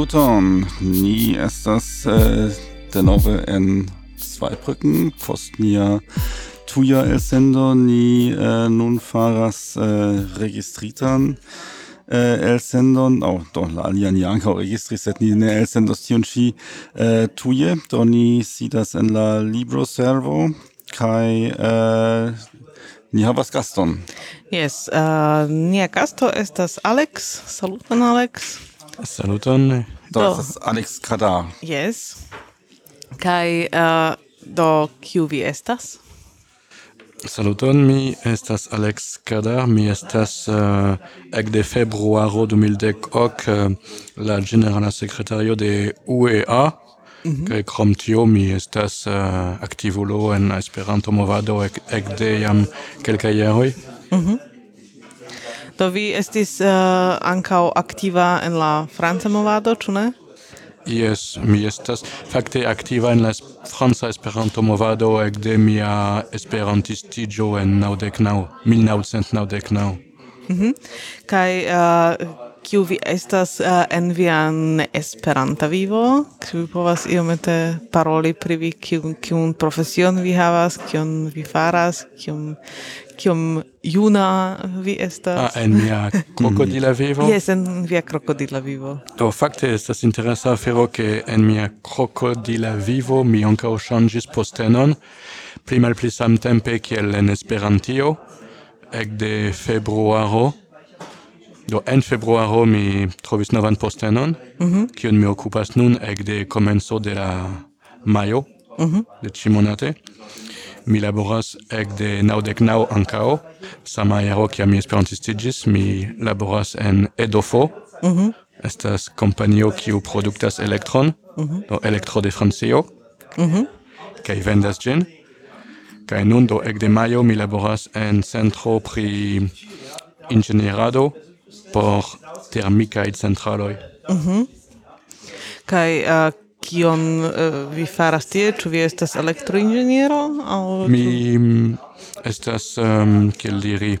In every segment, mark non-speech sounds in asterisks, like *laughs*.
saluton. Ni estas äh, denove en Zweibrücken, post nia tuja el sendo, ni äh, nun faras äh, registritan äh, el sendon, oh, do la alian ni ankaŭ registris, sed ni ne elsendos tion ĉi äh, tuje, do ni sidas en la libroservo kai äh, ni havas gaston. Yes, uh, nia gasto estas Alex, saluton Alex. Saluton. Do, do. estas Alex Kadar. Yes. Kai uh, eh, do kiu vi estas? Saluton, mi estas Alex Kadar, mi estas eh, uh, de februaro 2010 ok, uh, la generala secretario de UEA, Mm -hmm. kaj krom tio mi estas uh, aktivulo en Esperanto movado ek, de jam kelkaj jaroj. Mm -hmm. Do vi estis eh, uh, ankaŭ aktiva en la franca movado, ĉu ne? Yes, mi estas fakte aktiva en la franca Esperanto movado ekde mia esperantistiĝo en 99, 1999. Mhm. Kaj eh, kiu vi estas uh, en vian Esperanta vivo, kiu vi povas iomete paroli pri vi, kiun profesion vi havas, kion vi faras, kiun, kiom juna vi estas. Ah, en mia *laughs* krokodila vivo? Yes, en via krokodila vivo. Do, fakte estas interesa afero ke en mia krokodila vivo mi ankaŭ ŝanĝis postenon, pli malpli samtempe kiel en Esperantio, ekde de februaro. Do, en februaro mi trovis novan postenon, mm -hmm. mi okupas nun ekde de de la majo, mm -hmm. de cimonate. Mi laboras ec de naudec nau ancao, Sama ero cia mi esperantistigis, mi laboras en Edofo. Mm -hmm. Estas kompanio kiu produktas elektron, mm -hmm. do elektro de Francio, mm -hmm. kaj vendas ĝin. Kaj nun do ekde maio mi laboras en centro pri ingenierado por termicae centraloj. Mm -hmm. Kaj uh, kion uh, vi faras tie, ĉu vi estas elektroinĝeniero aŭ mi mm, estas um, kiel diri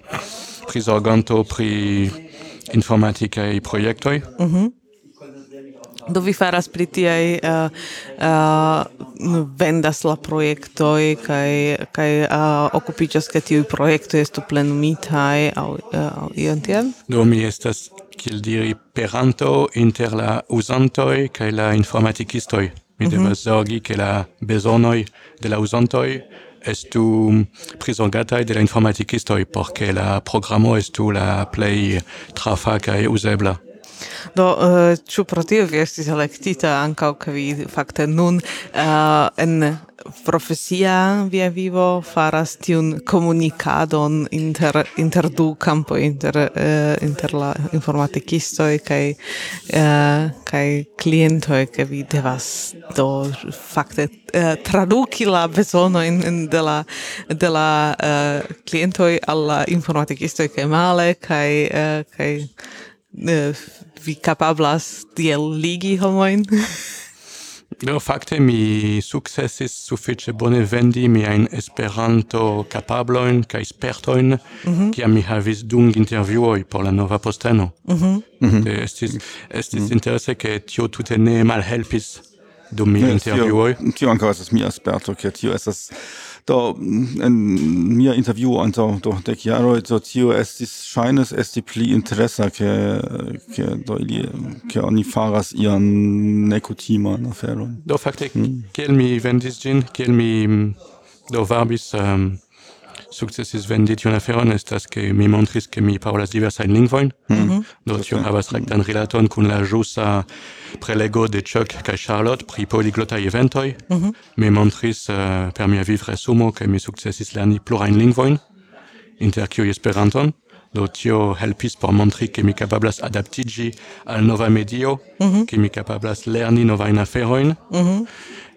prizorganto pri informatikaj projektoj. Mhm do vi faras pri tiaj uh, uh, vendas la projektoj kaj kaj uh, okupiĝas ke tiuj projektoj estu plenumitaj aŭ uh, ion tiel? Do mi estas kiel diri peranto inter la uzantoj kaj la informatikistoj. Mi mm -hmm. devas zorgi ke la bezonoj de la uzantoj estu prizorgataj de la informatikistoj por ke la programo estu la plej trafa kaj uzebla. Do, uh, ĉu pro tio vi estis elektita ankaŭ, ke vi fakte nun uh, en profesia via vivo faras tiun komunikadon inter inter du campo inter uh, inter la informatikisto kaj uh, kaj kliento ke vi devas do fakte uh, traduki la bezono in, in de la de la uh, kliento al la informatikisto kaj male kaj uh, kaj eh, vi capablas tiel ligi homoin? *laughs* No, fakte mi successis suffice bone vendi miajn Esperanto capabloin kaj espertoin, mhm. kiam mm -hmm. mi havis dum intervjuoi por la nova posteno. Mm -hmm. mm -hmm. interesse che ke tio tute ne malhelpis dum mi yes. Tio, tio ankaŭ estas mia sperto, ke tio estas Do mm, en mia interview antaŭ do de jaroj so tio estis ŝajnas esti pli interessa ke ke do ili ke oni faras ian nekutiman aferon. Do fakte mm. kel mi vendis gin kel mi mm, do varbis um, ehm, sukcesis vendi tiun aferon estas ke mi montris ke mi parolas diversajn lingvojn, mm -hmm. do tio havas rektan rilaton kun la ĵusa prelego de Chuck kaj Charlotte pri poliglotaj eventoj. Mm -hmm. Mi montris uh, per mia vivresumo ke mi sukcesis lerni plurajn lingvojn, inter kiuj Esperanton, do tio helpis por montri ke mi kapablas adaptiĝi al nova medio, mhm. ke mi kapablas lerni novajn aferojn, mhm.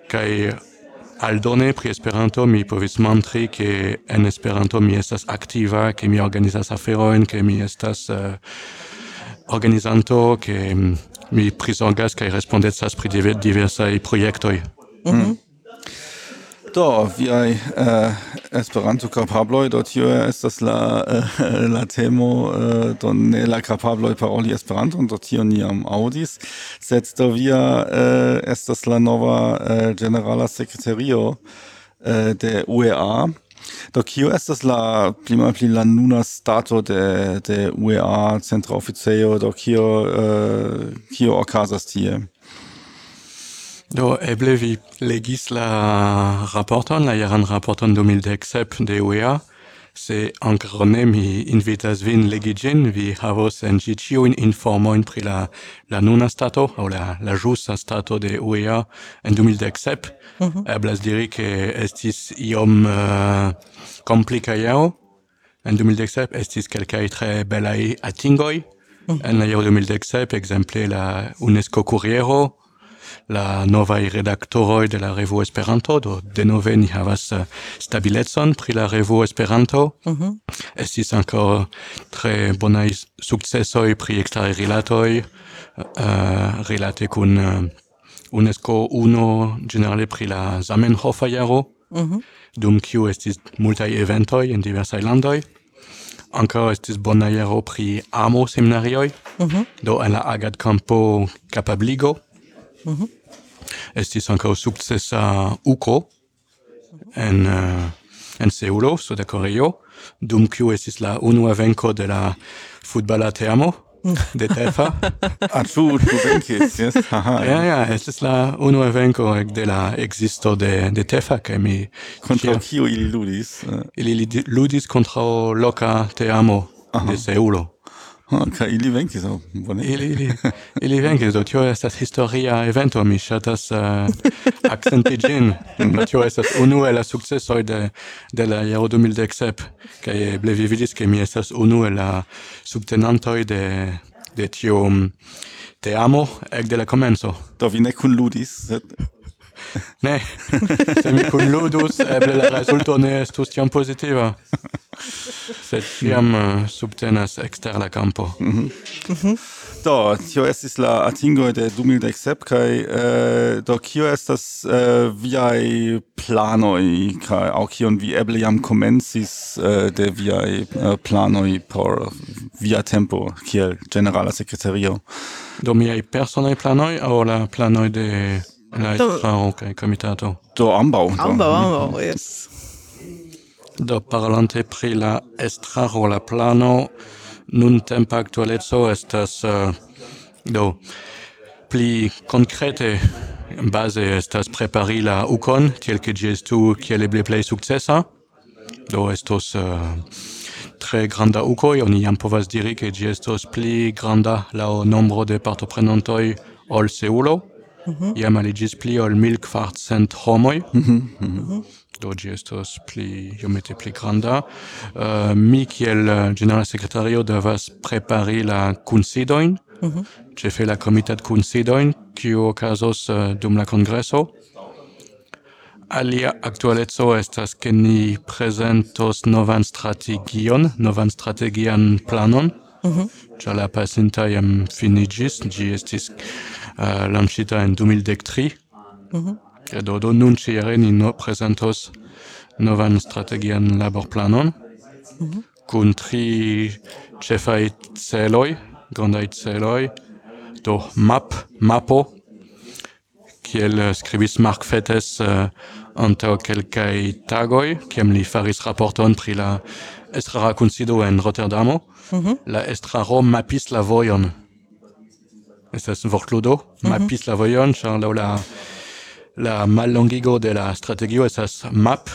kaj aldone pri Esperanto mi povis montri che en Esperanto mi estas aktiva, che mi organizas aferojn, che mi estas uh, organizanto, che mm, mi prizongas kaj respondecas pri diversaj projektoj. Mm -hmm. Do, viaj eh, Esperanto-kapabloj, do tio estas la, eh, la temo, eh, do ne la kapabloj paroli Esperanto do tio ni jam sed do via eh, estas la nova eh, generala sekretario eh, de UEA, Do kio estas la pli la nuna stato de de UEA centra oficejo do kio eh, kio okazas tie? Do eble vi legis la raporton, la jaran raporton 2017 de UEA, se ancora ne mi invitas vin legi gin, vi havos en gi ciuin informoin pri la, la nuna stato, o la, la giusta stato de UEA en 2017. Mm -hmm. Eblas diri che estis iom eh, uh, complica iao, en 2017 estis quelcae tre belai atingoi, mm -hmm. en la iau 2017, exemple la UNESCO Curiero, la novaj redaktoroj de la revuo Esperanto, do denove ni havas eh, stabilecon pri la revuo Esperanto. Mm -hmm. Estis ankaŭ tre bonaj sukcesoj pri eksteraj rilatoj, uh, rilate kun uh, UNESCO UNO, generale pri la Zamenhof jaro, mm -hmm. dum kiu estis multaj eventoj en diversaj landoj. Ankaŭ estis bona jaro pri amo seminarioj, mm -hmm. do en la agad campo kapabligo, Mm -hmm. Estis ankaŭ sukcesa uko en uh, en Seulo, Suda Koreio, dum kiu estis la unua venko de la futbala teamo mhm. de Tefa. *laughs* ah, tu, tu venkis, yes. *laughs* Aha, ja, ja, estis la unua venko de la existo de, de Tefa, kaj mi... Kontra kiu ili ludis? Eh? Ili ludis kontra loka teamo Aha. de Seulo. Kaj ili venkis, oh, bone. Ili ili ili venkis, do tio estas historia evento, mi shatas uh, eh, accenti gin, do tio estas unu la successoi de de la jaro 2017, kai eble vi vidis ke mi estas unu el la subtenantoi de de tio mm, teamo ec de la comenzo. Do vi ne kunludis, sed Ne, se mi kunludus, eble la resulto ne estus tiam positiva. Sed tiam uh, subtenas exter la campo. Mm -hmm. Do, tio estis la atingoj de 2017 kai uh, do kio estas eh, uh, viai planoi, kai au kion vi eble jam comensis uh, eh, de viai uh, planoi por via tempo kiel generala sekretario. Do miaj personai planoi, au la planoi de La estraro kaj komitato. Do ambaŭ. Ambaŭ, ambaŭ, jes. Do parolante pri la estraro, la plano nun tempa aktualeco estas uh, do pli konkrete base estas prepari la ukon tiel ke ĝi estu kiel eble plej sukcesa. Do estos uh, tre granda uko, oni jam povas diri ke ĝi estos pli granda laŭ nombro de partoprenantoj ol Seulo. Mhm. Iam aligis pli ol 1400 homoj. Mhm, mhm, Do ĝi estos pli iomete pli granda. Uh, mi kiel eh, generala sekretario devas prepari la kunsidojn, ĉefe la komitat kunsidojn, kiu okazos eh, dum la congreso. Alia actualezzo estas ke ni presentos novan strategion, novan strategian planon, mm -hmm. la pasinta jam finigis, gi estis Eh, uh, lancita en 2013. Mm -hmm. Do, do nun ĉiere ni no presentos novan strategian laborplanon mm -hmm. kun tri cefai celoi, grandai celoi, do map, mapo, kiel scribis Mark Fettes uh, eh, antau quelcae tagoi, kiam li faris rapporton pri la estrara consido en Rotterdamo, mm -hmm. la estraro mapis la voion estas vortludo, mm mhm. -hmm. mapis la vojon, ĉar laŭ la la mallongigo de la strategio estas map,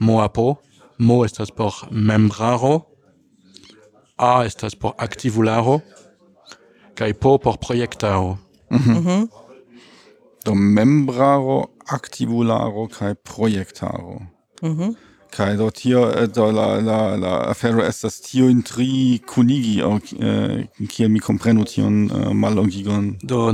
moapo, mo estas por membraro, a estas por aktivularo, kaj po por projektaro. Mm -hmm. Mm -hmm. Do membraro, aktivularo kaj projektaro. Mm -hmm. Kai do tio eh, do la la la afero estas tio in tri kunigi au eh, kiel mi komprenu tion eh. Do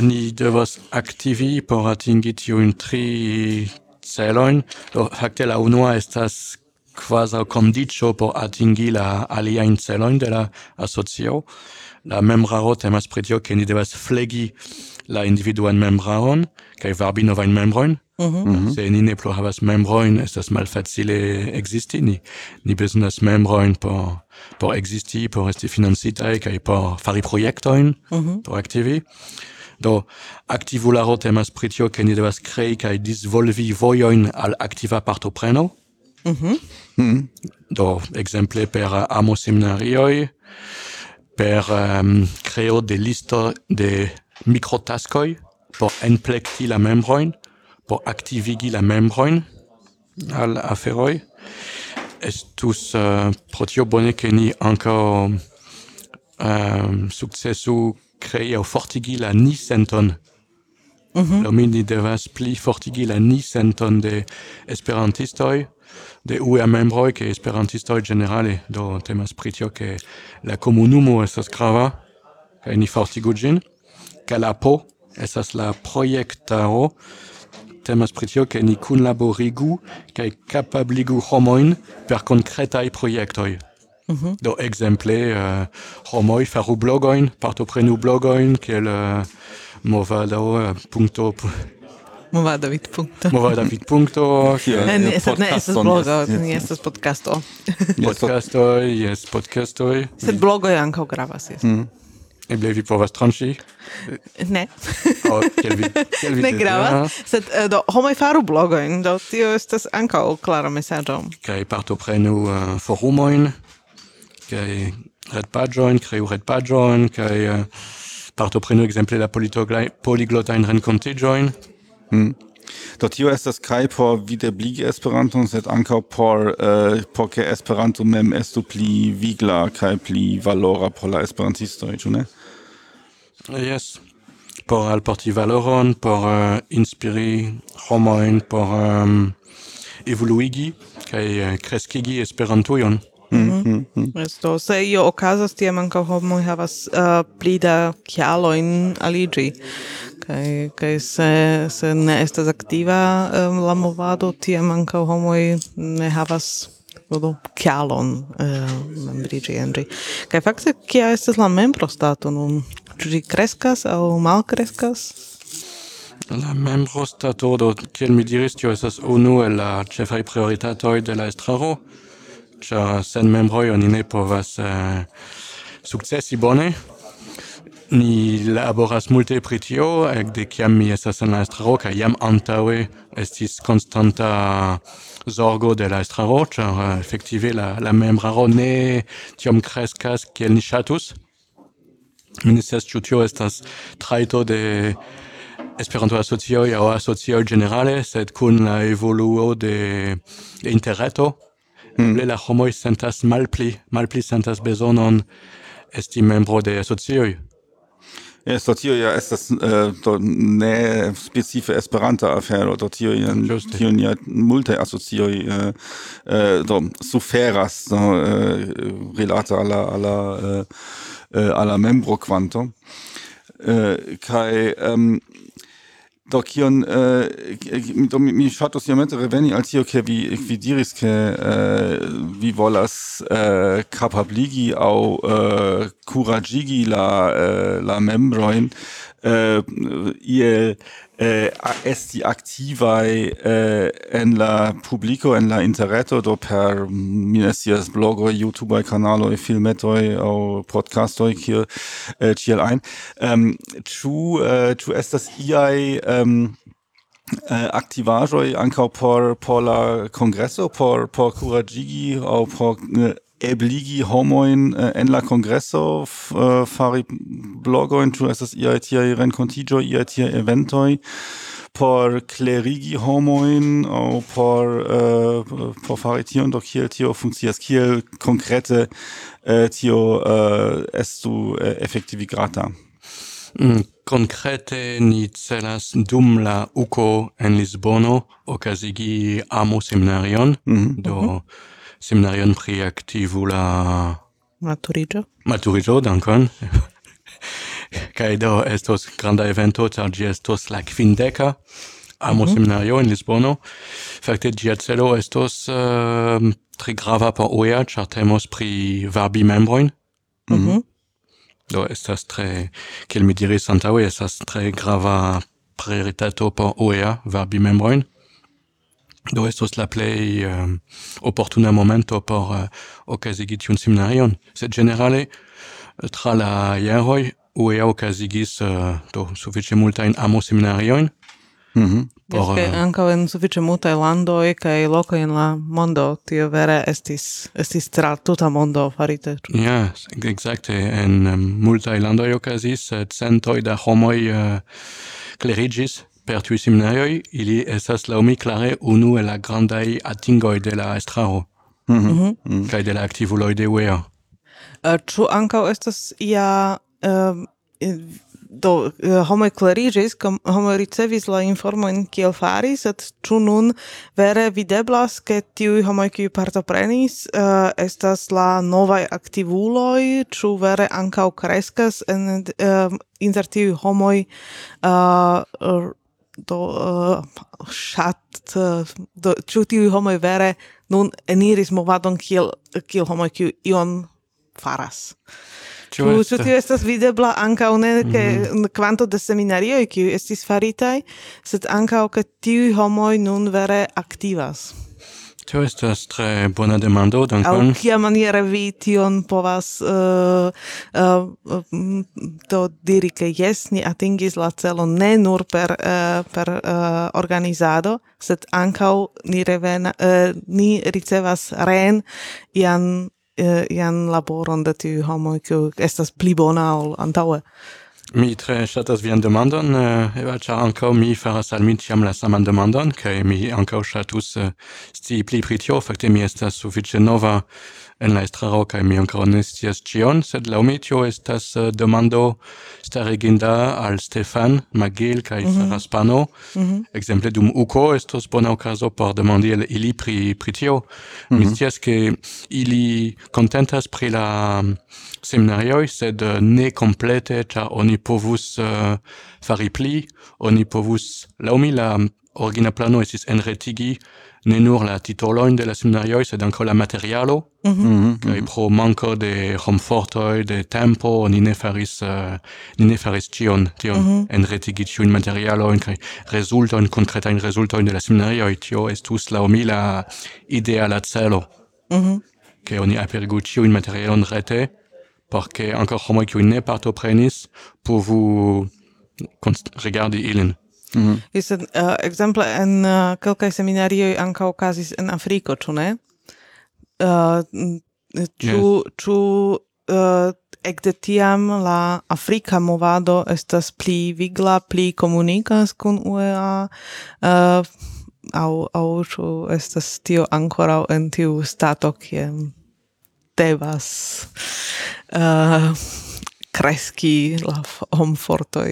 ni devas aktivi por atingi tio in tri celoin. Do fakte la unua estas quasi condicio por atingi la alia in celoin de la asocio. La membraro temas pritio ke ni devas flegi la individuan membraon kaj varbi novajn membrojn. Mm -hmm. Mhm. Se ni ne plu havas membrojn, estas malfacile existi. Ni, ni bezonas membrojn por, por existi, por esti financitaj kaj por fari projektojn, mm -hmm. por aktivi. Do aktivularo temas pri tio, ke ni devas krei kaj disvolvi vojojn al aktiva partopreno. Mm -hmm. mm. Do exemple per amo seminarioj, per um, creo de listo de microtaskoi por enplekti la membroin, por aktivigi la membroin al aferoi. Estus uh, pro tio bone che ni ankaŭ uh, eh, sukcesu crei au fortigi la ni senton. Mm -hmm. Ni devas pli fortigi la ni senton de esperantistoi, de UEA membroi che esperantistoj generale, Do temas pritio che ke la komunumo estas grava kaj ni fortigu ĝin. Galapo esas la proiectaro temas pritio ke ni kunlaborigu kaj capabligu homoin per concretai projektoj. Mm -hmm. Do exemple uh, eh, homoi faru blogoin, partoprenu blogoin, kiel uh, movado uh, punto... Movada vid punto. Movada vid punto. Ne, ne, estas, blogo, ne, estas podcasto. Podcasto, yes, podcasto. Sed blogo je ankaŭ gravas, jes. Mm. Eble vi povas tranĉi? Ne. oh, kiel vi, *laughs* kiel vi ne gravas, sed uh, do homoj faru blogojn, do tio estas ankaŭ klara mesaĝo. Kaj partoprenu uh, forumojn, kaj retpaĝojn, kreu retpaĝojn, kaj uh, partoprenu ekzemple la poliglotajn renkontiĝojn. Mm. Do tio estas kaj por videbligi Esperanton, sed ankaŭ por uh, por ke Esperanto mem estu pli vigla kaj pli valora por la esperantistoj, ĉu ne? Yes. Por alporti valoron, por uh, inspiri homojn, por um, evoluigi kaj uh, kreskigi Esperantujon. Mm -hmm. Mm -hmm. Esto, se io okazas, tiam ankaŭ homo havas uh, pli da kialojn kai kai se se ne estas aktiva um, la movado tiam manka homoj ne havas do kialon uh, membriĝi en ĝi fakte kia estas la membrostato nun? Ĉu ĝi kreskas aŭ malkreskas? La membrostato do kiel mi diris tio estas unu el la ĉefaj prioritatoj de la estraro ĉar sen membroj oni ne povas uh, sukcesi bone. Ni laboras multe pri tio, ekde kiam mi estas en la estraro, kaj jam antaŭe estis konstanta zorgo de la estraro, ĉar eh, efektive la, la membraro ne tiom kreskas kiel ni ŝatus. Mi ne scias ĉu tio estas trajto de Esperanto asocio aŭ asocio generale sed kun la evoluo de, de interreto, mm. la homoj sentas malpli, malpli sentas bezonon esti membro de asocioj. Esto tio ja estas eh, äh, do ne specife Esperanta afero, do tio ja tio ja multe asocioi eh, äh, eh, äh, do suferas do, eh, relata alla alla äh, alla membro quanto. Äh, kai ähm, do kion uh, do mi, mi ŝatus iomete reveni al tio ke vi vi diris ke äh, vi volas äh, kapabligi aŭ äh, kuraĝigi la äh, la membrojn äh, iel eh, äh, esti activae äh, en la publico, en la interreto, do per, minestias blogo youtube blogoi, YouTubei, canaloi, filmetoi, au podcastoi, kiel, äh, kiel ein, ähm, ĉu eh, ĉu estas iaj ähm, äh, activaĵoj ankaŭ por por la kongreso, por por kuraĝigi aŭ por äh, ebligi homoin uh, en la congresso uh, fari blogojn tu estas iaj tiaj renkontiĝoj ia tia eventoi por clerigi homoin o por uh, por fari tion do kiel tio funkcias kiel konkrete tio estu efektivigrata? Mm, Konkrete ni celas dum la UCO en Lisbono okazigi amo seminarion, mm -hmm. do mm -hmm seminarion pri aktivula maturigio maturigio dankon. *laughs* kai do estos granda evento, tar gi estos la quindeca amo mm -hmm. seminario in Lisbono. Fakte ĝia celo estos uh, tre grava por OEA, char temos pri varbi membroin Mm -hmm. Do estas tre, kiel mi diris antaŭe, estas tre grava prioritato por OEA varbi membroin do estos la plej um, ehm, opportuna momento por eh, uh, okazigi tiun seminarion, sed generale, tra la jaroj UEA okazigis uh, eh, do sufiĉe multajn amo-seminariojn Mm -hmm. Por yes, eh, ankaŭ en sufiĉe multaj landoj kaj lokoj en la mondo tio vere estis estis tra tuta mondo farite. Ja, yes, ekzakte en um, multaj landoj okazis sed centoj da homoj uh, kleriĝis Per tiuj simnejoj ili estas laŭ mi klare unu el la grandaj atingoj de la estraro mm -hmm. mm kaj de la aktivuloj de UEA. Uh, eh, ĉu ankaŭ estas ia uh, eh, do uh, homoj kom homoj ricevis la informojn kiel fari, sed ĉu nun vere videblas, ke tiuj homoj kiuj partoprenis uh, estas la novaj aktivuloj, ĉu vere ankaŭ kreskas en, uh, inter tiuj homoj uh, do uh, shat uh, do ĉu tiuj homoj vere nun eniris movadon kiel kiel homoj kiu ion faras. Ĉu ĉu tio estas videbla ankaŭ ne ke mm -hmm. kvanto de seminarioj kiuj estis faritaj, sed ankaŭ ke tiuj homoj nun vere aktivas. Tio estas tre bona demando, dankon. Aŭ kia maniere vi tion povas uh, uh, mm, do diri, ke jes, ni atingis la celon ne nur per, uh, per uh, organizado, sed ankaŭ ni, revena, uh, ni ricevas reen ian, uh, ian laboron de tiu homoj, kiu estas pli bona ol antaŭe. Mi tre ŝatas vian demandon, eh, Eva, ĉar ankaŭ mi faras al mi ĉiam la saman demandon, kaj mi ankaŭ ŝatus eh, scii pli pri tio. Fakte mi estas sufiĉe nova en la estraro, kaj mi ankaŭ ne scias ĉion, sed laŭ mi tio estas uh, demando stariginda al Stefan, Magil kaj mm -hmm. Faraspano. Mm -hmm. Ekzemple dum UCO estos bona okazo por demandi al ili pri, pri tio. Mm -hmm. Mi mhm. scias ke ili contentas pri la mm, seminarioj, sed uh, ne komplete, ĉar oni povus uh, fari pli, oni povus, laŭ mi la mm, origina plano estis enretigi ne nur la titolojn de la seminarioj, sed ankaŭ la materialo, mm -hmm. kaj pro manko de homfortoj, de tempo, ni ne faris, uh, ni ne faris ĉion, tion, mm -hmm. enretigi ĉiujn materialojn kaj rezultojn, konkretajn rezultojn de la seminarioj, tio estus laŭ mi la ideala celo. Mm -hmm. Ke oni aperigu ĉiujn materialon rete, por ke ankaŭ homoj kiuj ne partoprenis povu regardi ilin. Mm -hmm. Jested, uh, exemple, en uh, kelkaj seminarioj anca okazis en Afriko, ĉu ne? Uh, ĉu yes. ĉu uh, ekde tiam la afrika movado estas pli vigla, pli komunikas kun UEA uh, aŭ aŭ ĉu estas tio ankoraŭ en tiu stato kie devas uh, kreski la homfortoj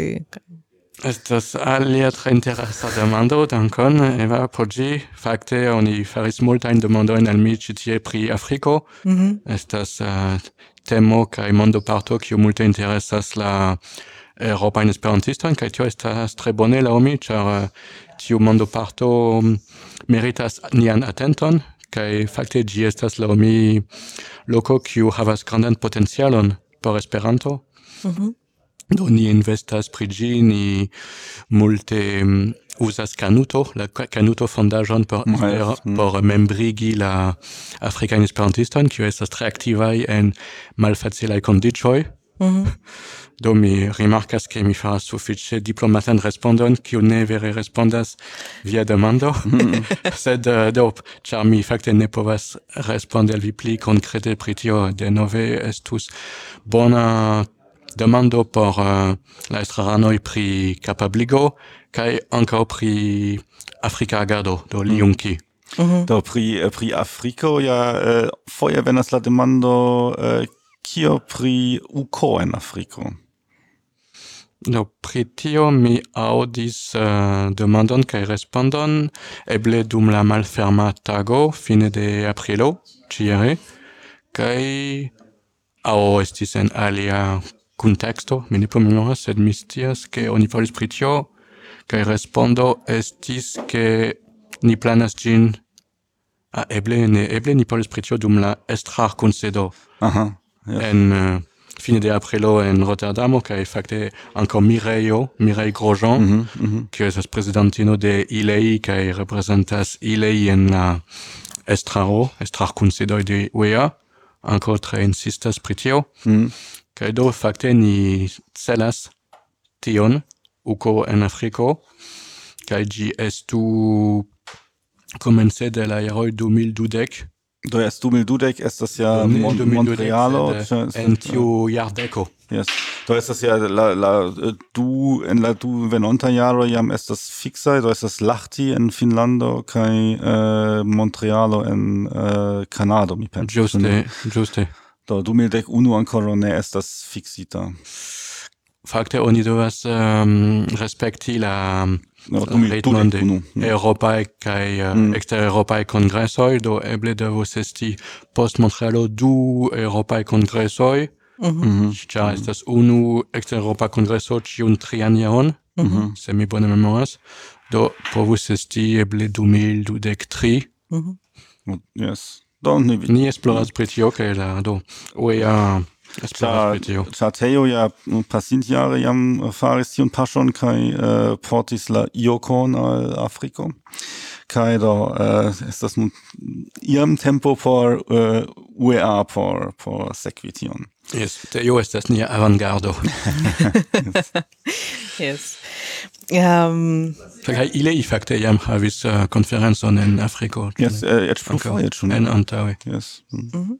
Estas alia tre interesa demando, dankon, Eva, por ĝi. Fakte, oni faris multajn demandojn al mi ĉi tie pri Afriko. Mm -hmm. Estas uh, temo kaj mondoparto kiu multe interesas la eŭropajn esperantistojn, kaj tio estas tre bone laŭ mi, ĉar uh, tiu mondoparto mm, meritas nian atenton, kaj fakte ĝi estas laŭ mi loko kiu havas grandan potencialon por Esperanto. Mm -hmm. Do ni investas pri ĝi, ni multe mm, uzas Canuto, la Canuto fondaĵon por, yes. Mm. por membrigi la afrikajn esperantistojn, kiu estas tre aktivaj en malfacilaj kondiĉoj. Mm -hmm. *laughs* Do mi rimarkas ke mi faras sufiĉe diplomatan respondon, kiu ne vere respondas via demando, mm -hmm. *laughs* sed uh, do, ĉar mi fakte ne povas respondi al vi pli konkrete pri tio, denove estus bona demando por uh, la estraranoj pri kapabligo kaj ankaŭ pri Afrika agado do mm. liunki Mm. Do pri eh, pri Afriko ja äh, foje venas la demando äh, kio pri uko en Afriko. Do pri tio mi audis uh, demandon kaj respondon eble dum la malferma tago fine de aprilo ĉiere kaj aŭ estis en alia contexto mi ne promemoras, sed mi stias ke oni faris pritio, respondo estis ke ni planas gin a ah, eble ne eble ni faris pritio dum la estrar concedo Aha, yes. en uh, fine de aprilo en Rotterdamo kaj fakte ankaŭ Mireio, Mirej Grosjean, mm -hmm, kiu mm -hmm. de ILEI kaj representas ILEI en la estraro, estrar kunsedoj de UEA, ankaŭ tre insistas pritio, mm kai do fakte ni celas tion uko en Afriko kai gi estu komence de la jaroj 2012 Do yes, 2012 estas ja Mon Montrealo. En tiu jardeko. Yes. Do estas ja la, la du en la du venonta jaro jam estas fixa, do estas Lahti en Finnlando kaj uh, Montrealo en uh, Kanado, mi pensas. Juste, juste. Do 2011 ancora ne estas fixita. Fakte oni devas um, respekti la no, eh, ritmon de mm. Europae kaj uh, mm. ekster-Europae kongresoj, do eble devos esti post Montrealo du Europae kongresoj, mhm. Mhm. ĉar mm -hmm. mm. estas unu ekster-Europa kongreso ĉiun trian jaron, -hmm. se mi bone memoras, do povus esti eble 2023. -hmm. Yes. Do ne vi Ni esploras pri tio kaj la do. oia. Esploras pri tio. Ĉar Teo ja pasintjare jam faris tiun paŝon kaj uh, portis la iokon al Afriko. Kaj do uh, estas nun iam tempo por eh, uh, UEA por por sekvi tion. Yes, tio estas nia avangardo. *laughs* yes. Um, Kaj ile i fakte jam havis uh, konferencon en Afriko. Yes, eh, eĉ plurfoje schon. en antaŭe. Yes. Mm. Mhm.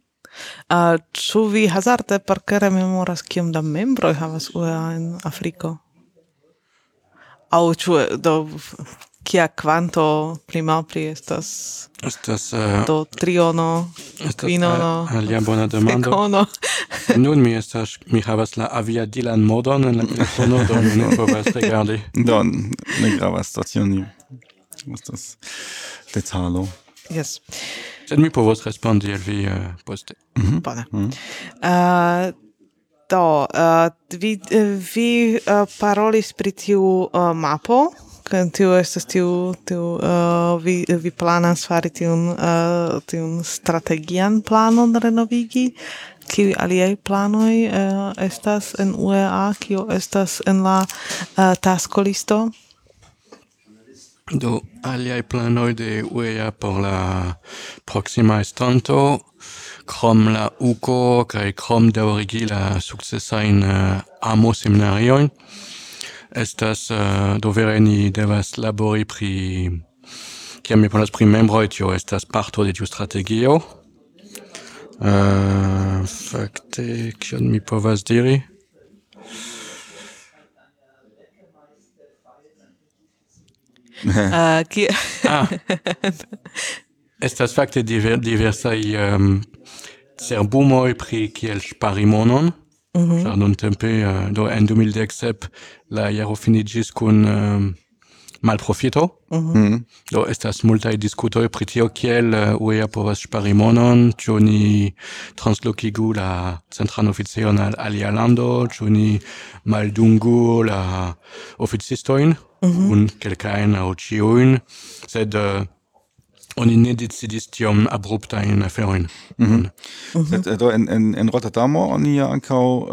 Uh, ĉu vi hazarde parkere memoras kiom da membroj havas UEA en Afriko? Aŭ ĉu do kia quanto pli malpli estas? Estas uh, do triono quinono eh, alia bona demando. secono *laughs* nun mi estas mi havas la aviadilan modon en la telefono do mi ne povas regardi. *laughs* Do ne gravas tion ni estas detalo yes. Sed mi povos respondi al vi uh, poste. Mm -hmm. bone mm -hmm. uh, Do, uh, vi, vi uh, parolis pri tiu uh, mapo, tio estas tiu tiu uh, vi vi planas fari tiun uh, tiun strategian planon renovigi. Kiu aliaj planoj uh, estas en UEA kio estas en la uh, taskolisto do aliaj planoj de UEA por la proxima estonto krom la UCO kaj krom daŭrigi la sukcesajn uh, amo seminariojn estas uh, do vere ni devas labori pri kiam mi parolas pri membroj tio estas parto de tiu strategio. Uh, fakte kion mi povas diri? Uh, *laughs* ki... ah. Estas fakte diver, diversaj ehm, um, cerbumoj pri kiel ŝpari monon, Mm -hmm. Ĉar nuntempe, uh, eh, do en 2017 la jaro finiĝis kun uh, malprofito. Mm -hmm. Do estas multaj diskutoj pri tio kiel uh, UEA povas ŝpari monon, ĉu ni translokigu la centran oficejon al alia lando, ĉu ni maldungu la oficistojn, mm -hmm. un kelkajn aŭ ĉiujn, sed uh, oni ne decidis tiom abruptajn aferojn. Mm -hmm. Do en, en, en Rotterdamo oni ja ankaŭ uh,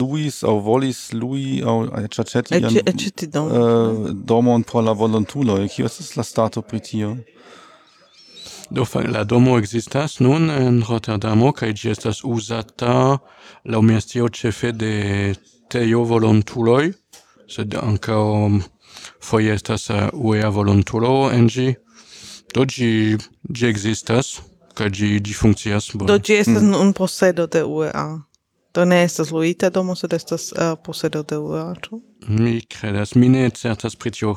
luis aŭ volis lui aŭ ĉaĉeti uh, domon äh, por la volontuloj. Kio estas la stato pri tio? Do la domo existas nun en Rotterdamo kaj ĝi estas uzata laŭ mia scio ĉefe de teo volontuloj, sed ankaŭ foje estas uh, UEA volontulo en ĝi. Do gi gi existas kaj gi gi funkcias bone. Do gi estas mm. un posedo de UEA. Do ne estas luita domo, sed estas uh, posedo de UEA, ĉu? Mi kredas, mi ne certas pri tio.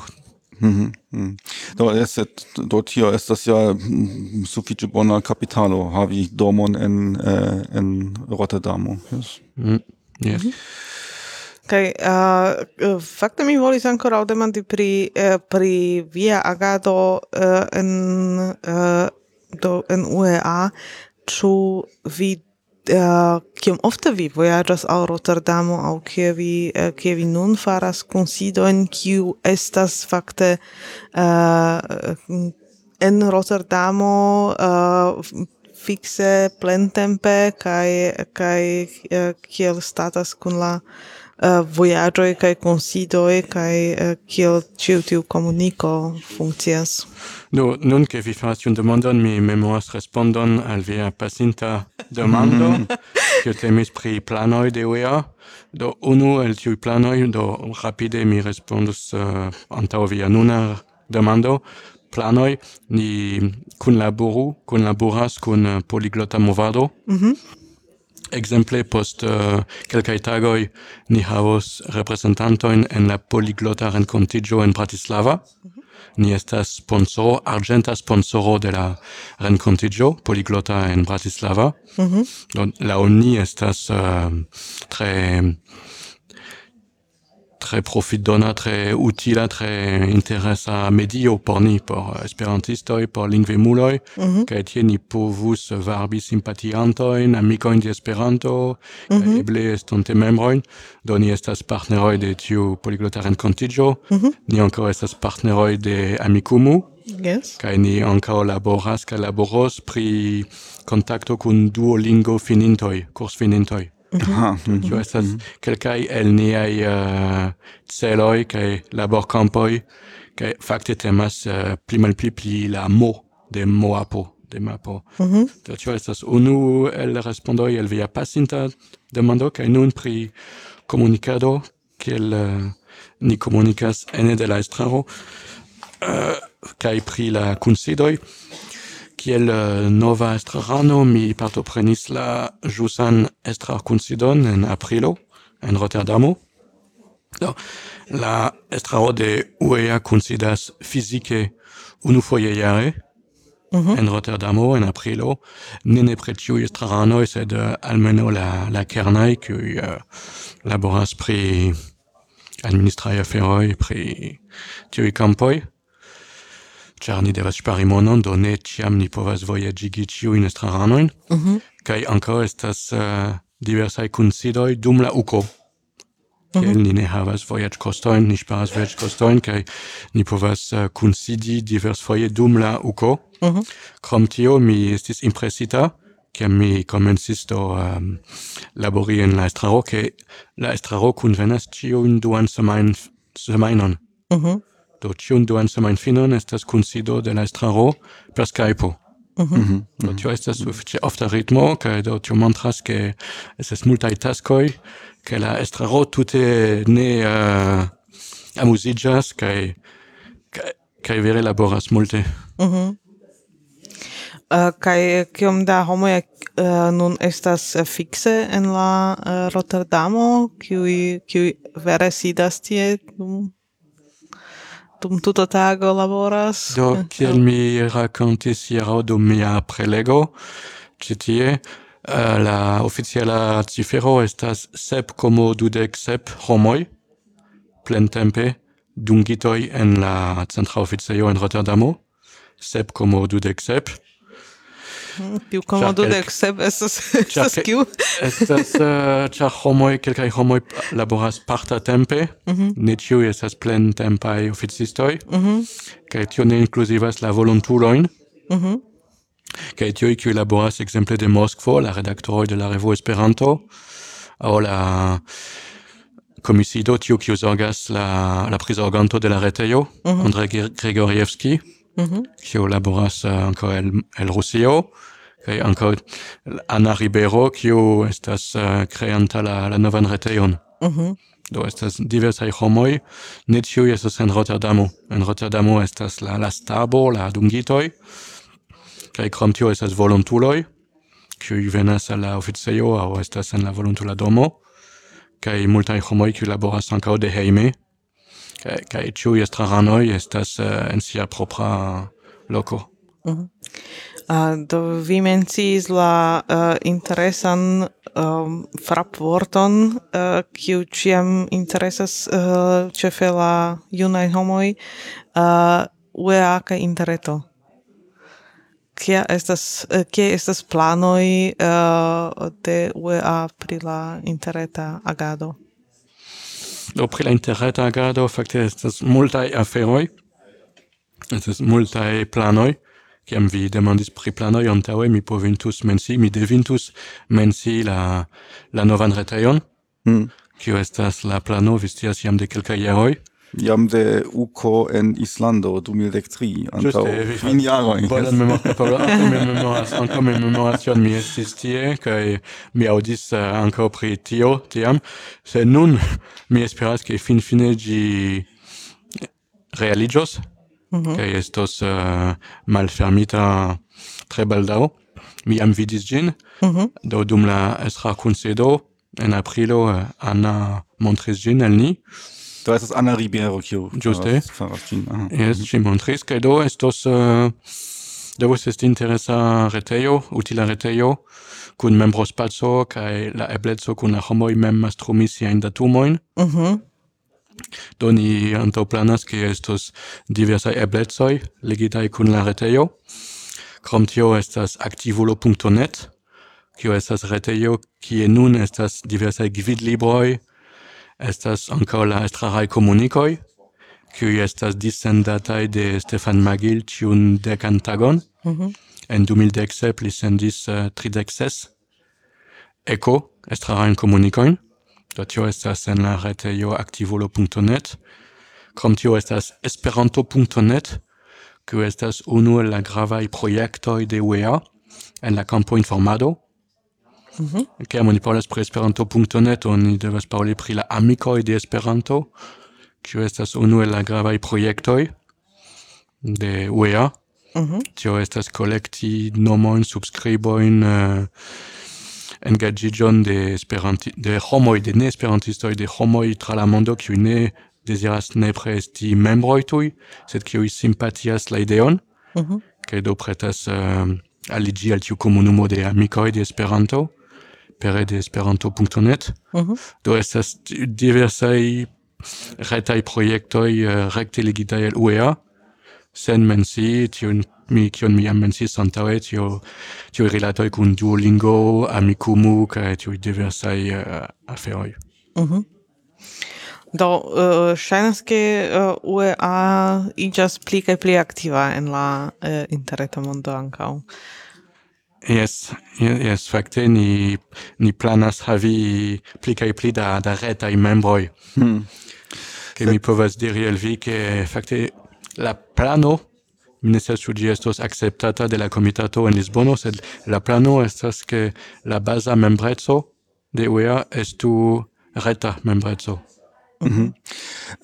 Mhm. Mm do eset do tio estas ja mm, sufiĉe bona kapitalo havi domon en eh, en Rotterdamo. Yes. Mm. Yes. Mm -hmm. Kaj uh, fakte mi volis ancora demandi pri eh, pri via agado uh, en uh, do en UEA ĉu vi kiom ofte vi vojaĝas al Rotterdamo aŭ kie vi kie vi nun faras kunsidojn kiu estas fakte en Rotterdamo fixe plentempe kaj kaj kiel statas kun la Eh, uh, vojaĝoj kaj konsidoj kaj uh, eh, kiel ĉiu tiu komuniko funkcias. Do, nun ke vi faras tiun demandon, mi memoras respondon al via pasinta demando, *laughs* kiu temis pri planoj de UEA. Do, unu el tiuj planoj, do rapide mi respondus eh, uh, antaŭ via nuna demando, planoi ni kun laboru kun Poliglota Movado. Mm -hmm. Exemple, post eh, uh, quelcae tagoi ni havos representantoin en la poliglota rencontigio en Bratislava. Mm -hmm. Ni estas sponsoro, argenta sponsoro de la rencontigio poliglota en Bratislava. Mm -hmm. Don, la oni estas uh, tre tre profitdona, tre utila, tre interesa medio por ni, por esperantistoj, por lingvemuloj, mm -hmm. kaj tie ni povus varbi simpatiantojn, amikojn de Esperanto, mm -hmm. eble estonte membrojn, do ni estas partneroj de tiu poliglota renkontiĝo, mm -hmm. ni ankaŭ estas partneroj de Amikumu, Yes. Kai ni ankaŭ laboras kaj laboros pri kontakto kun Duolingo finintoj, kursfinintoj. Mhm. Ah, mhm. mm-hmm. Tio estas mhm. kelkaj el niaj eh, celoj kaj laborkampoj kaj fakte temas eh, pli malpli pli la mo de moapo de mapo. Do tio estas unu el respondoj el via pasinta demando kaj nun pri komunikado kiel eh, ni komunikas ene de la estraro kaj pri la kunsidoj kiel eh, nova estrarano mi partoprenis la ĵusan estrarkunsidon en aprilo en Rotterdamo. Do, la estraro de UEA kunsidas fizike unufoje jare mm -hmm. en Rotterdamo en aprilo, ne ne pretiu estraranoj, sed eh, almenaŭ la, la kernai qui uh, eh, laboras pri administrai aferoi, pri tiui campoi char ni devas ŝpari monon, do ne ciam ni povas voyagigi ciu in estraranoin, mm -hmm. kai ankaŭ estas eh, uh, diversai kunsidoi dum la uko. Mm -hmm. ni ne havas vojaĝkostojn, ni sparas voyage costoin, kai ni povas eh, uh, kunsidi diversfoje dum la uko. Mm -hmm. Krom tio mi estis impresita, kiam mi komencis do um, labori en la estraro, ke la estraro kunvenas in duan semain, semainon. Mm -hmm. Do ĉiun duan semajnfinon estas kunsido de la estraro per Skypo. Mm -hmm. Do mhm. tio estas sufiĉe ofta ritmo kaj do tio montras ke estas multaj taskoj ke la estraro tute ne eh, uh, amuziĝas kaj kaj vere laboras multe. Eh, mm -hmm. Uh, kai kiom da homo uh, eh, nun estas fixe en la uh, Rotterdamo, kiu kiu vere sidas tie dum dum tuta tago laboras. Do, kiel mi racontis hiero dum mia prelego, citie, uh, eh, la oficiala cifero estas sep como dudec sep homoi, plen tempe, dungitoi en la centra oficejo en Rotterdamo, sep como dudec sep, più comodo de sep estas estas kiu? Estas ĉar eh, homoj kelkaj homoj laboras parta tempe, mhm. ne ĉiuj estas plentempaj oficistoj. Kaj mhm. tio ne inkluzivas la volontulojn. Kaj mhm. tiuj kiuj laboras ekzemple de Moskvo, la redaktoroj de la revo Esperanto aŭ la komisido tiu kiu zorgas la la prizorganto de la retejo, Andrei Grigorievski. Mm-hmm. kiu laboras uh, ankaŭ el el Rusio kaj ankaŭ Ana Ribero kiu estas uh, kreanta la la novan retejon. Mm -hmm. Do estas diversaj homoj, ne ĉiuj estas en Rotterdamo. En Rotterdamo estas la, la stabo, la dungitoj, kaj krom tio estas volontuloj, kiuj venas al la oficejo aŭ estas en la volontula domo, kaj multaj homoj kiuj laboras ankaŭ de hejme, kaj kaj ĉiuj estraranoj estas uh, en sia propra loko. Uh mhm. ah, -huh. Uh, do vi mencis la uh, interesan um, frapvorton, uh, kiu ciam interesas uh, cefe la junai homoi uh, UEA ca interreto. Kia estas, uh, kie estas planoi uh, de UEA pri la interreta agado? Do pri la interreta agado fakte estas multaj aferoj, estas multaj planoj, kiam vi demandis pri planoj antaŭe mi povintus mensi, mi devintus mensi la, la novan retejon, mm. kio estas la plano, vi scias jam de kelkaj jaroj, Jam de uco en Islando 2003 antaŭ kvin jarojn. Bonan memoras, ankaŭ memoras kion mi estis tie kaj mi audis uh, eh, ankaŭ pri tio tiam. Se nun mi esperas ke finfine ĝi realiĝos mhm. kaj estos uh, malfermita tre baldaŭ. Mi jam vidis ĝin, mhm. do dum la estra kunsedo en aprilo uh, Anna montris ĝin al ni. Do estas Ana Ribeiro, kiu ĝuste faras ĝin. Jes, ĝi montris kaj do estos eh, uh, devus esti interesa retejo, utila retejo kun membrospaco kaj la ebleco kun la homoj mem mastrumi siajn datumojn. Mhm. Do ni antaŭplanas, ke estos diversaj eblecoj ligitaj kun la retejo. Krom tio estas aktivulo.net, kio estas retejo, kie nun estas diversaj gvidlibroj, Estas ankaŭ la estraraj komunikoj, kiuj estas dissendataj de Stefan Magil ĉiun dekan tagon. Mm -hmm. En 2017 li sendis uh, eh, tridek ses eko estrarajn komunikojn. Do tio estas en la retejo aktivolo.net. Krom tio estas esperanto.net, kiu estas unu el la gravaj projektoj de UEA en la kampo informado, Mm -hmm. Kiam oni parolas pri Esperanto.net, oni devas paroli pri la amikoj de Esperanto, kiu estas unu el la gravaj projektoj de UEA. Mm -hmm. Tio estas kolekti nomojn, subskribojn, uh, eh, engaĝiĝon de Esperanti de homoj, de neesperantistoj, de homoj tra la mondo kiuj ne deziras nepre esti membroj tuj, sed kiuj simpatias la ideon, mm -hmm. kaj do pretas eh, uh, aliĝi al tiu komunumo de amikoj de Esperanto pere de esperanto.net. Uh mhm. -huh. Do estas diversaj retaj projektoj eh, uh, rekte ligitaj al UEA, sen mensi tiun mi kion mi jam mensis antaŭe tio tio rilatoj kun Duolingo, Amikumu kaj tiuj diversaj uh, aferoj. Uh. Do uh, ŝajnas ke uh, UEA iĝas pli kaj pli aktiva en la uh, interreta mondo ankaŭ. Yes, yes, fakte ni ni planas havi pli kaj pli da da retaj membroj. Hmm. Ke mi povas diri al vi ke fakte la plano mi ne scias ĉu ĝi estos akceptata de la komitato en Lisbono, sed la plano estas ke la baza membreco de UEA estu reta membreco. Mm.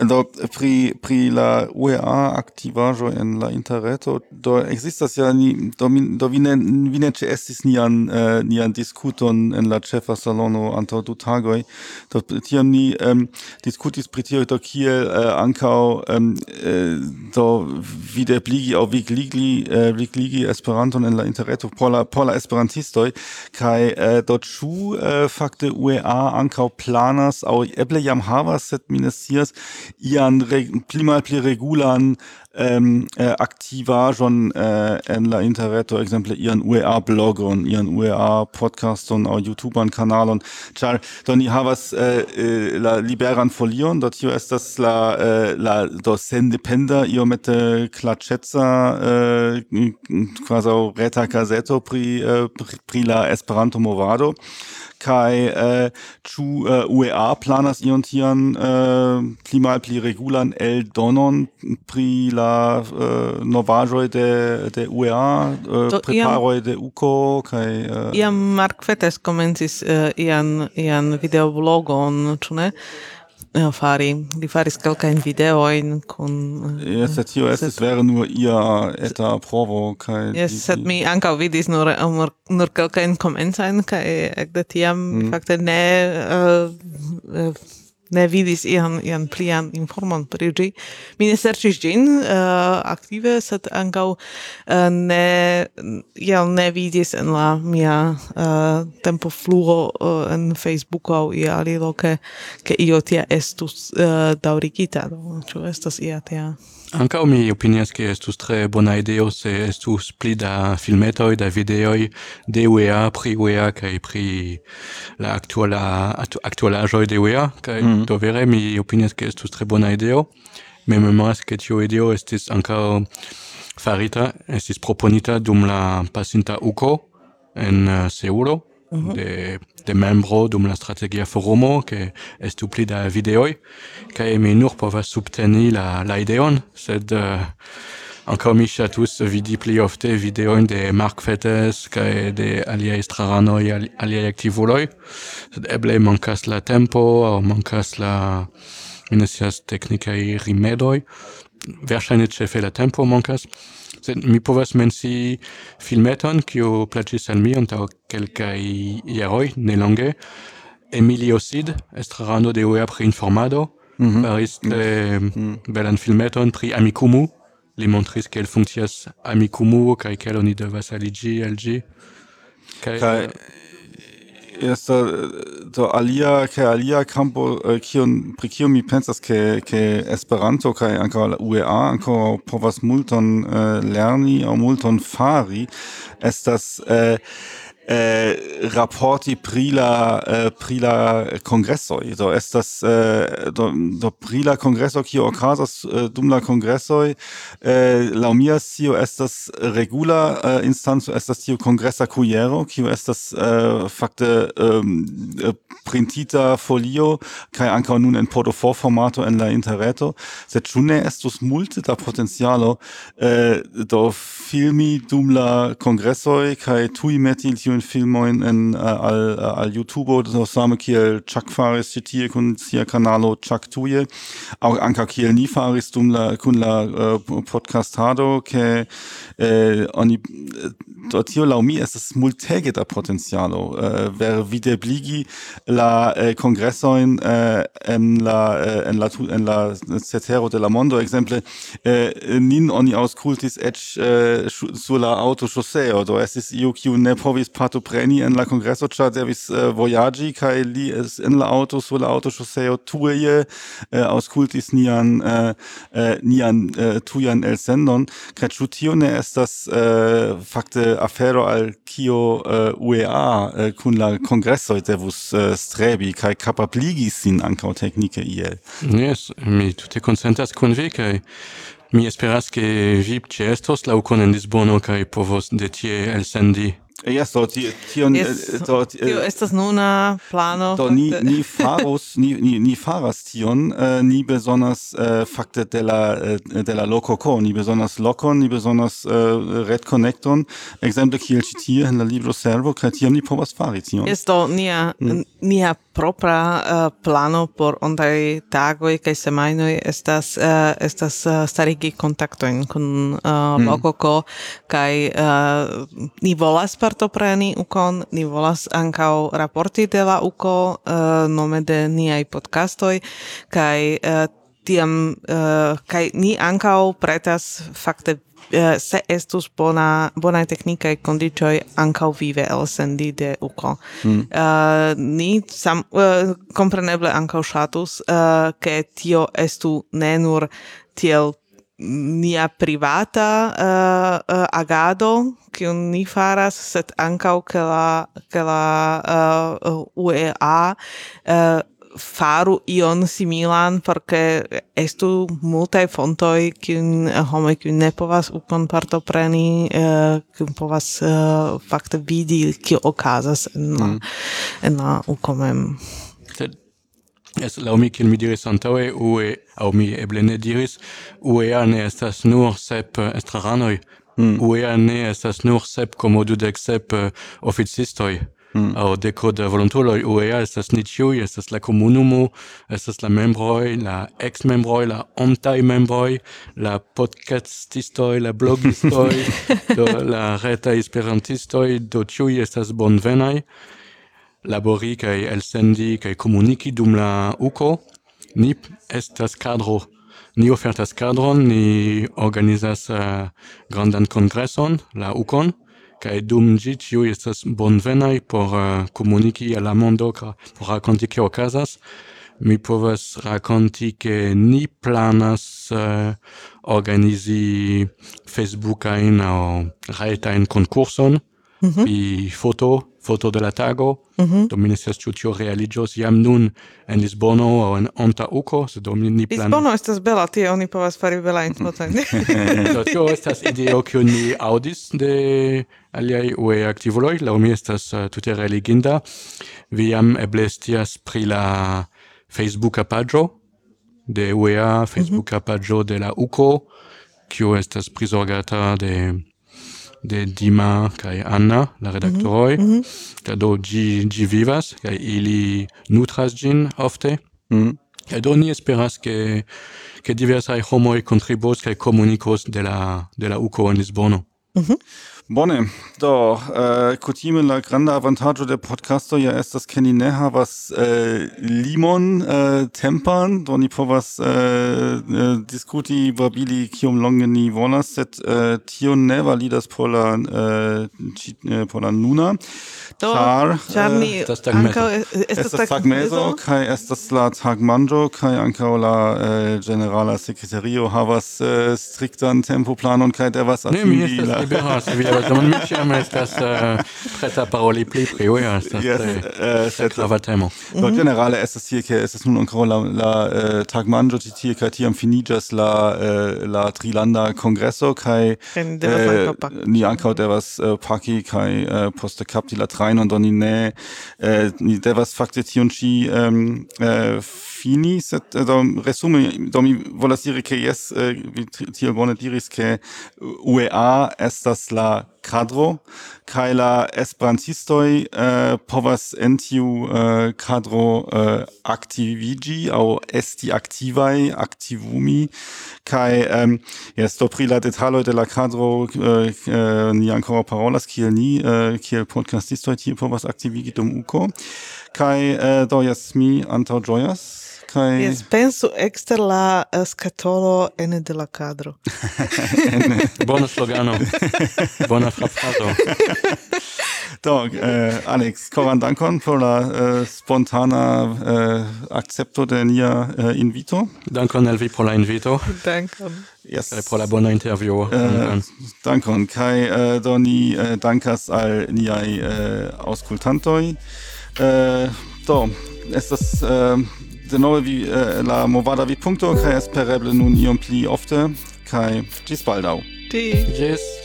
Do pri pri la UEA aktivaĵo en la interreto do ekzistas ja ni do, min, do vi ne vi ne ĉeestis nian eh, nian diskuton en la ĉefa salono antaŭ du tagoj do tiam ni um, diskutis pri tio do kiel uh, ankaŭ um, uh, do videbligi aŭ vigligi eh, vigligi Esperanton en la interreto por la por la esperantistoj kaj eh, do ĉu uh, fakte UEA ankaŭ planas aŭ eble jam havas sed minus 10 ian re, plimal pli regulan ähm, äh, aktiver schon äh, en la interreto exemple ihren UEA blogon ihren UEA podcaston au YouTubern kanalon ĉar do ni havas äh, äh, la liberan folion do tio estas la äh, la do sendependa iomete klaĉeca äh, kvazaŭ reta gazeto pri äh, pri, pri la Esperanto movado kai äh, chu äh, UEA planas ion tian äh, pli mal pli regulan el donon pri la la uh, novaĵoj de de UEA, uh, Do, preparoj de UCO kai uh, Iam Mark Fetes komencis uh, ian ian videoblogon, ĉu ne? fari. Li faris kelkajn videojn kun... yes sed tio estis vere nur ia eta provo, kai yes sed mi ankaŭ vidis nur, nur, nur kelkajn komencajn, kaj ekde tiam, mm. fakte, ne... Uh, uh, ne vidis ian, ian plian informon pri ĝi. Mi ne serĉis ĝin uh, aktive, sed ankaŭ uh, ne, iel ne vidis en la mia eh, uh, tempo fluo uh, en Facebook aŭ ia aliloke, ke io tia estus uh, daŭrigita. Ĉu estas ia tia Anca mi opinias che estus tre bona ideo se estus pli da filmetoi, da videoi de UEA pri UEA kaj pri la aktuala aktualaĵoj de UEA kaj mm. do vere mi opinias che estus tre bona ideo. Me memoras che tio ideo estis anca farita, estis proponita dum la pasinta UKO en uh, Seulo Uhuh. de, de membro dum la strategia forumo, che estu pli da videoi, cae mi nur va subteni la, la ideon, sed eh, uh, ancora mi chatus vidi pli ofte videoin de Mark Fettes cae de alia estrarano e alia activuloi, sed eble mancas la tempo, o mancas la minesias technicae rimedoi, versaine cefe la tempo mancas, Sed mi povas mensi filmeton, kiu plaĉis al mi antaŭ kelkaj jaroj nelonge. Emilio Cid, estrarano de UEA pri informado, mm -hmm. faris le mm -hmm. belan filmeton pri Amikumu, li montris kiel funkcias Amikumu, kaj kiel oni devas aliĝi al ĝi. Kaj... Eh, esto do äh, alia ke alia campo äh, kion pri kio mi pensas ke ke Esperanto kaj ankaŭ la UEA ankaŭ povas multon äh, lerni aŭ multon fari estas eh, raporti pri la eh, pri la das do estas eh, do, do pri la kongreso kio okazas eh, dum la congresso eh, la mia scio estas regula eh, instanco estas tiu kongresa kujero kio estas eh, fakte eh, printita folio kai anka nun en portofo formato en la interreto. Sed chune es estus multe da potenzialo eh, do filmi dum la congresso kai tui meti tiun filmojn en äh, al äh, al YouTubo same kiel Chuck faris ĉi tie kun sia kanalo Chuck tuje auch anka kiel ni faris dum la kun la äh, uh, podcastado ke uh, oni do tio laŭ mi estas multege da potencialo eh, vere videbligi la eh, kongresojn uh, en la uh, en la en la cetero de la mondo exemple uh, nin oni aŭskultis eĉ eh, sur la aŭtoŝoseo do is iu kiu ne povis partopreni en la congresso cha devis eh, uh, voyagi kai li es en la auto sur la aŭtoŝoseo tuje eh, aŭskultis nian eh, eh nian uh, tujan el sendon kai chutio ne estas uh, fakte afero al kio uh, UEA uh, kun la kongressoj devus uh, strebi kai capabligi sin ankaŭ teknike iel? Yes, mi tute concentras kun vi kai mi esperas ke vi ĉeestos laŭ en Lisbono kaj povos de tie elsendi Ja, so, ti tion yes, do eh, tio eh, estas nuna plano. Do ni ni *laughs* faros ni ni ni faras tion, äh, ni besonders äh, fakte de la de la loco co, ni besonders locon, ni besonders äh, red connecton, exemple kiel ci, tie in la libro servo kreativ, ni povas fari tion. Yes, do nia mm. nia propra uh, plano por ondai tagoj kaj semajnoj estas uh, estas uh, starigi kontaktojn kun uh, mm. Kaj uh, ni volas partopreni ukon, ni volas ankaŭ raporti de la uko uh, nome de niaj podcastoj kaj uh, tiam uh, kaj ni ankaŭ pretas fakte Eh, se estus bona bona teknika e condicioi anca vive el sendi de uko mm. uh, ni sam uh, compreneble anca shatus ke uh, tio estu ne nur tiel nia privata uh, uh, agado kiu ni faras set ankaŭ che la che la uh, UEA uh, faru ion similan porque estu multae fontoi kiun eh, homoj kiun ne povas ukon partopreni uh, eh, kiun povas uh, fakte vidi kio okazas en la mm. en la ukomem sed Es la mi kiel mi diris antaŭe ue aŭ mi eble ne diris UEA ne estas nur sep estraranoj mm. UEA ne estas nur sep komo dudek sep uh, oficistoj mm. aŭ deko da volontuloj UEA estas ni ĉiuj estas la komunumo estas la membroj la eksmembroj la ontaj membroj la podcastistoj la blogistoj *laughs* do la retaj esperantistoj do ĉiuj estas bonvenaj labori el elsendi kai komuniki dum la uko ni estas kadro ni ofertas kadron, ni organizas uh, grandan congresson, la UCON, kai dum gi ĉiuj estas bonvenaj por eh, komuniki al la mondo por rakonti kio okazas. Mi povas rakonti, ke ni planas uh, organizi Facebookain aŭ retajn konkurson mm -hmm. pri foto foto de la tago, mm -hmm. do mi ne scias ĉu tio realiĝos jam nun en Lisbono aŭ en Antaŭko, se do mi ni planas. Lisbono estas bela, tie oni povas fari belajn *laughs* fotojn. do tio estas ideo kiu ni aŭdis de aliaj UE aktivuloj, laŭ mi estas uh, tute religinda. Vi jam eble scias pri la Facebooka paĝo de UEA, mhm. Facebooka mm -hmm. paĝo de la UKO, kiu estas prizorgata de de Dima kai Anna, la mhm, redaktoroj, mm -hmm. do ĝi ĝi vivas kaj ili nutras ĝin ofte. Mm. Kaj do ni esperas ke ke diversaj homoj kontribuos kaj komunikos de la de la UKO en Lisbono. Mm -hmm. Bone, do, äh, kutime la granda avantaggio de podcasto ja estas ke ni ne havas äh, limon äh, tempan, do ni povas äh, äh, diskuti babili kiom longe ni volas, sed äh, tio ne validas por la, äh, ci, äh, por la nuna, do, char, char ni äh, ankaŭ estas tagmezo kaj estas la tagmanĝo kai ankaŭ la äh, generala sekretario havas äh, striktan tempoplanon kaj devas atingi la... John Mitcham estas uh, äh, preta paroli pli pri, oui, estas yes, tre, uh, grava temo. Do generale estas tie, ke estas nun ankaŭ la, la äh, uh, tagmanĝo ĉi tie kaj tiam finiĝas la uh, la trilanda kongreso kaj uh, ni ankaŭ devas uh, paki kaj uh, poste kapti la trajnon do ni ne uh, ni devas fakte tion ĉi um, uh, fini, sed do resume do mi volas diri ke jes vi tiel bone diris ke UEA estas la kadro kaj la esperantistoj uh, povas en tiu uh, kadro eh, uh, aktiviĝi aŭ esti aktivaj aktivumi kaj um, jes do pri la detaloj de la kadro uh, ni ankoraŭ parolas kiel ni uh, kiel podcastistoj tie povas aktivigi dum uko. Kaj uh, do jes mi antaŭĝojas kai Yes, pensu ekster la uh, skatolo ene de la kadro. *laughs* Bona slogano. Bona frapato. *laughs* Dog, uh, eh, Alex, koran dankon por la uh, spontana uh, accepto de nia uh, invito. Dankon elvi por la invito. Dankon. Yes. Kai por la bona intervjuo. Uh, dankon. Kai uh, do ni uh, dankas al niai uh, auskultantoi. Uh, do, estas... Uh, denove vi uh, la movada vi punkto kai espereble nun iom pli ofte kai ĝis baldaŭ. Ĝis.